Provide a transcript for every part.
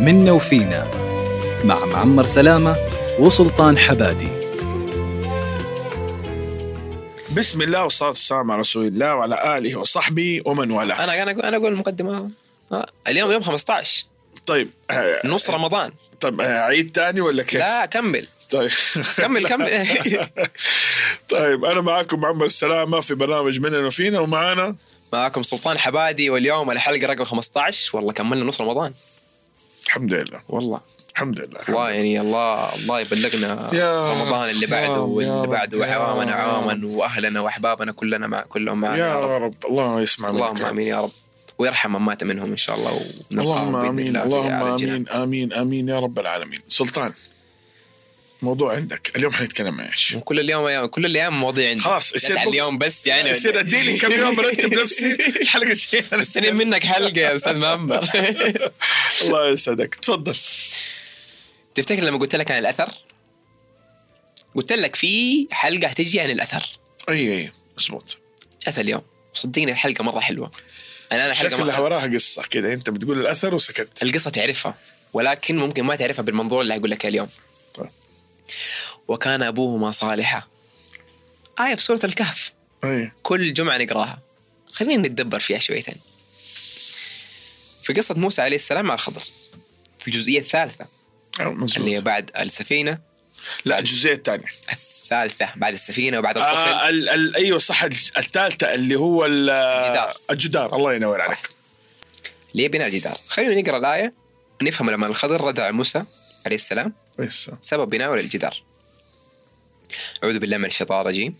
منا وفينا مع معمر سلامة وسلطان حبادي. بسم الله والصلاة والسلام على رسول الله وعلى آله وصحبه ومن والاه. أنا أنا أنا أقول المقدمه آه. اليوم يوم 15 طيب آه، نص رمضان. طيب آه، عيد تاني ولا كيف؟ لا كمل. طيب. كمل كمل. طيب أنا معكم معمر السلامة في برنامج مننا وفينا ومعانا معكم سلطان حبادي واليوم الحلقة رقم 15 والله كملنا نص رمضان. الحمد لله. والله. الحمد لله الله يعني الله الله يبلغنا يا رمضان اللي رب، بعده واللي بعده وعوامنا. عواما وأهلنا وأحبابنا كلنا مع كلهم معنا يا رب يا رب. الله يسمع منك اللهم آمين يا رب. ويرحم من مات منهم إن شاء الله اللهم آمين اللهم. آمين آمين آمين يا رب العالمين. سلطان. موضوع عندك. اليوم حنتكلم إيش؟ وكل اليوم أيام كل الأيام مواضيع عندي. خلاص، يصير اليوم بس يعني يصير اديني كم يوم ارتب نفسي. الحلقة الجايه مستنيين منك حلقة يا أستاذ مأمر. الله يسعدك. تفضل. تفتكر لما قلت لك عن الأثر؟ قلت لك في حلقة هتجي عن الأثر. أي أي. مضبوط جات اليوم. صدقني الحلقة مرة حلوة. أنا أنا حلقة شكلها. وراها قصة كذا أنت بتقول الأثر وسكت. القصة تعرفها ولكن ممكن ما تعرفها بالمنظور اللي هقول لك اليوم. طيب. وكان أبوهما صالحا. آية في سورة الكهف. أي. كل جمعة نقراها. خلينا نتدبر فيها شويتين. في قصة موسى عليه السلام مع الخضر. في الجزئية الثالثة. آه، اللي هي بعد السفينة. لا الجزئية الثانية. الثالثة بعد السفينة وبعد الطفل آه ال ال أيوه صح الثالثة اللي هو ال- الجدار. الجدار. الله ينور صح. عليك. اللي هي بناء الجدار؟ خلينا نقرأ الآية نفهم لما الخضر رد على موسى عليه السلام. بس سبب بناءه للجدار. أعوذ بالله من الشيطان الرجيم.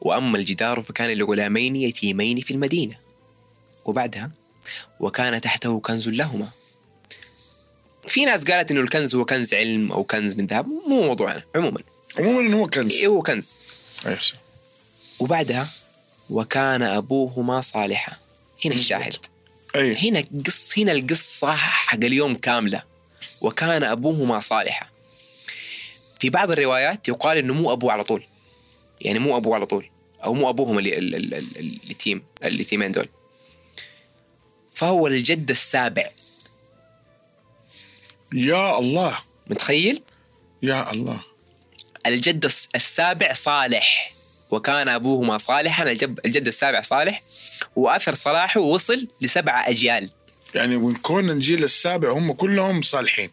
وأما الجدار فكان لغلامين يتيمين في المدينة. وبعدها وكان تحته كنز لهما. في ناس قالت إنه الكنز هو كنز علم أو كنز من ذهب مو موضوعنا عموما. عموما هو كنز. إيه هو كنز. وبعدها وكان أبوهما صالحا. هنا الشاهد. أي. هنا قص هنا القصة حق اليوم كاملة. وكان أبوهما صالحا. في بعض الروايات يقال إنه مو أبوه على طول. يعني مو أبوه على طول أو مو ال- اليتيم اليتيمين دول. فهو الجد السابع. يا الله. متخيل؟ يا الله. الجد الس- السابع صالح. وكان أبوهما صالحا الجد السابع صالح. وأثر صلاحه وصل لسبع أجيال. يعني من كون الجيل السابع هم كلهم صالحين.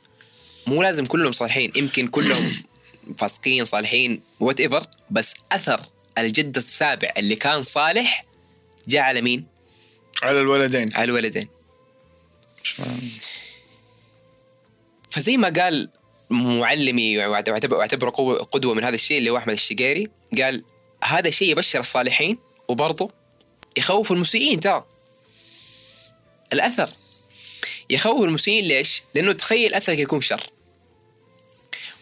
مو لازم كلهم صالحين يمكن كلهم فاسقين صالحين وات ايفر بس أثر الجد السابع اللي كان صالح جاء على مين؟ على الولدين. على الولدين. فزي ما قال معلمي واعتبر واعتبره قدوة من هذا الشيء اللي هو أحمد الشقيري قال هذا الشيء يبشر الصالحين وبرضه يخوف المسيئين ترى. الأثر. يخوف المسيئين ليش؟ لأنه تخيل أثرك يكون شر.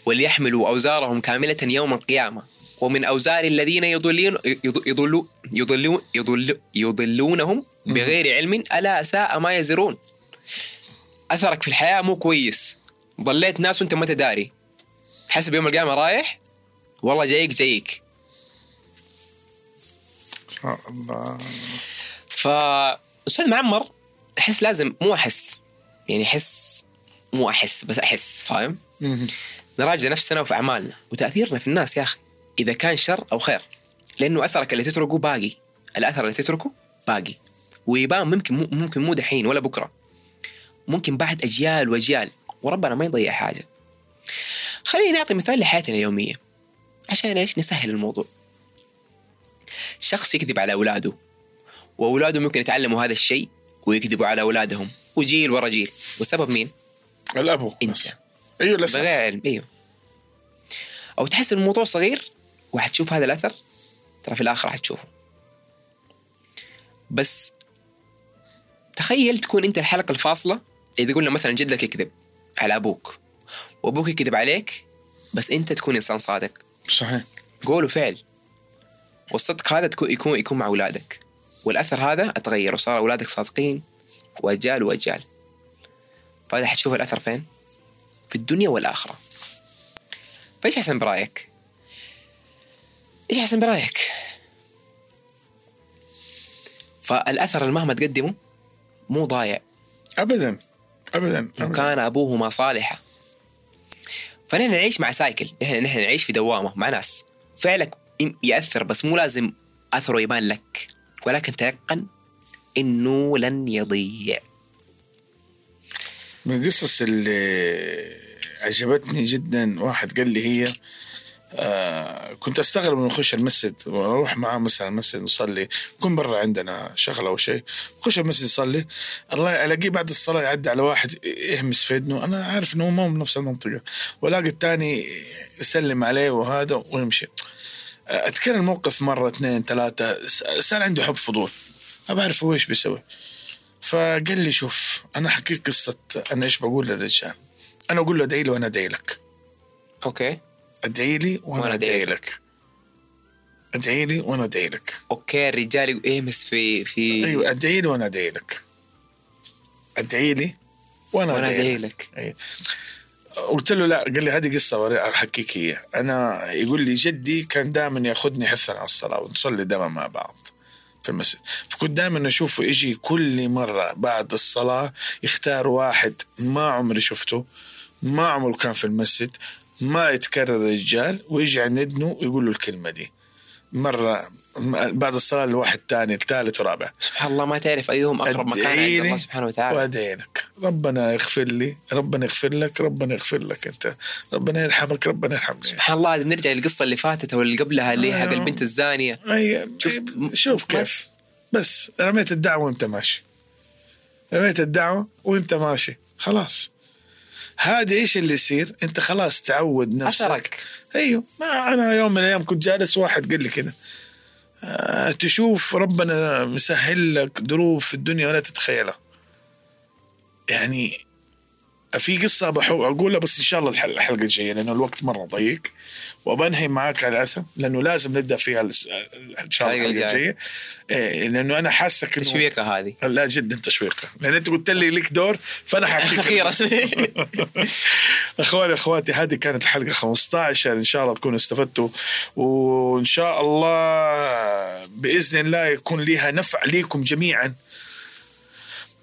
وليحملوا أوزارهم كاملة يوم القيامة. ومن أوزار الذين يضلون يضلون يضلون يضل يضلونهم بغير علم ألا ساء ما يزرون. أثرك في الحياة مو كويس. ضليت ناس وأنت ما تداري. حسب يوم القيامة رايح؟ والله جايك جايك. الله فاستاذ معمر احس لازم مو أحس. يعني احس مو أحس بس أحس فاهم؟ نراجع نفسنا وفي أعمالنا. وتأثيرنا في الناس يا أخي إذا كان شر أو خير. لأنه أثرك اللي تتركه باقي. الأثر اللي تتركه باقي. ويبان ممكن مو ممكن مو دحين ولا بكرة. ممكن بعد أجيال وأجيال. وربنا ما يضيع حاجة. خلينا نعطي مثال لحياتنا اليومية. عشان إيش؟ نسهل الموضوع. شخص يكذب على أولاده. وأولاده ممكن يتعلموا هذا الشيء ويكذبوا على أولادهم. وجيل ورا جيل. والسبب مين؟ الابو أنت. بس. أيوه بغير الاساس علم أيوه. أو تحس إن الموضوع صغير وحتشوف هذا الأثر ترى في الآخر حتشوفه. بس تخيل تكون أنت الحلقة الفاصلة إذا قلنا مثلا جدك يكذب على أبوك وأبوك يكذب عليك بس أنت تكون إنسان صادق. صحيح. قول وفعل. والصدق هذا تكون يكون يكون مع أولادك. والأثر هذا أتغير وصار أولادك صادقين واجيال وأجيال. فهذا حتشوف الأثر فين؟ في الدنيا والآخرة. فإيش أحسن برأيك؟ إيش أحسن برأيك؟ فالأثر اللي مهما تقدمه مو ضايع. ابدا ابدا أبداً. وكان ابوهما صالحا فنحن نعيش مع سايكل. نحن نحن نعيش في دوامة مع ناس. فعلك يأثر بس مو لازم أثره يبان لك. ولكن تيقن إنه لن يضيع. من القصص اللي عجبتني جدا. واحد قال لي هي آه كنت أستغرب إنه اخش المسجد وأروح معاه مثلا المسجد نصلي يكون برا عندنا شغلة أو شيء. اخش المسجد يصلي. الله ألاقيه بعد الصلاة يعدي على واحد يهمس في اذنه أنا عارف إنه ما هو من نفس المنطقة. والاقي الثاني يسلم عليه وهذا ويمشي. أتذكر الموقف مرة اثنين ثلاثة. صار عنده حب فضول. ما بعرف هو إيش بيسوي. فقال لي شوف أنا حكيت قصة أنا إيش بقول للرجال أنا أقول له أدعي لي وأنا أدعي لك. okay. أدعي لي وأنا وأنا أدعي لك. أدعي لي وأنا أدعي لك. okay الرجال يهمس في في أيوه أدعي لي وأنا أدعي لك. أدعي لي وأنا أدعي لك لك. أيوة. قلت له لا قال لي هذه قصة أحكيك هي أنا يقول لي جدي كان دائما يأخذني حثا على الصلاة ونصلي دائما مع بعض. في المسجد. فكنت دائما اشوفه يجي كل مرة بعد الصلاة يختار واحد ما عمري شفته ما عمره كان في المسجد ما يتكرر رجال ويجي عند ابنه ويقول له الكلمة دي. مرة بعد الصلاة لواحد ثاني الثالث ورابع. سبحان الله ما تعرف أيهم أقرب مكان عند الله سبحانه وتعالى. وادعي لك ربنا يغفر لي ربنا يغفر لك ربنا يغفر لك أنت. ربنا يرحمك ربنا يرحمك سبحان الله نرجع للقصة اللي فاتت أو اللي قبلها اللي حق آه. البنت الزانية. أي شوف- شوف كيف. بس رميت الدعوة وانت ماشي. رميت الدعوة وانت ماشي. خلاص. هذا إيش اللي يصير؟ أنت خلاص تعود نفسك. أثرك. أيوه. ما أنا يوم من الأيام كنت جالس واحد قال لي كده. آه تشوف ربنا مسهل لك ظروف في الدنيا ولا تتخيلها. يعني في قصة بحو أقولها بس إن شاء الله الح- الحلقة الجاية لأنه الوقت مرة ضيق. وبنهي معاك على الأسف لأنه لازم نبدأ فيها إن شاء الله الحلقة الحلقة الجاية. إيه، لأنه أنا حاسك إنه تشويقة هذه. لا جدا تشويقة. لأن أنت قلت لي لك دور فأنا ححكيك أخيرا أخواني أخواتي هذه كانت الحلقة 15 إن شاء الله تكونوا استفدتوا. وإن شاء الله بإذن الله يكون لها نفع ليكم جميعا.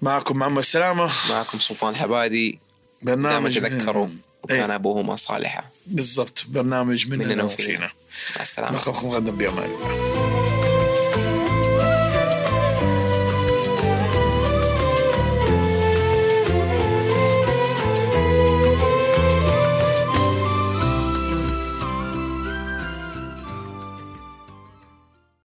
معكم معمر سلامة. معكم سلطان حبادي. برنامج تذكروا من- وكان إيه، أبوهما صالحا. بالضبط برنامج مننا, مننا وفينا. مع السلامة. نخاف مقدم بامان الله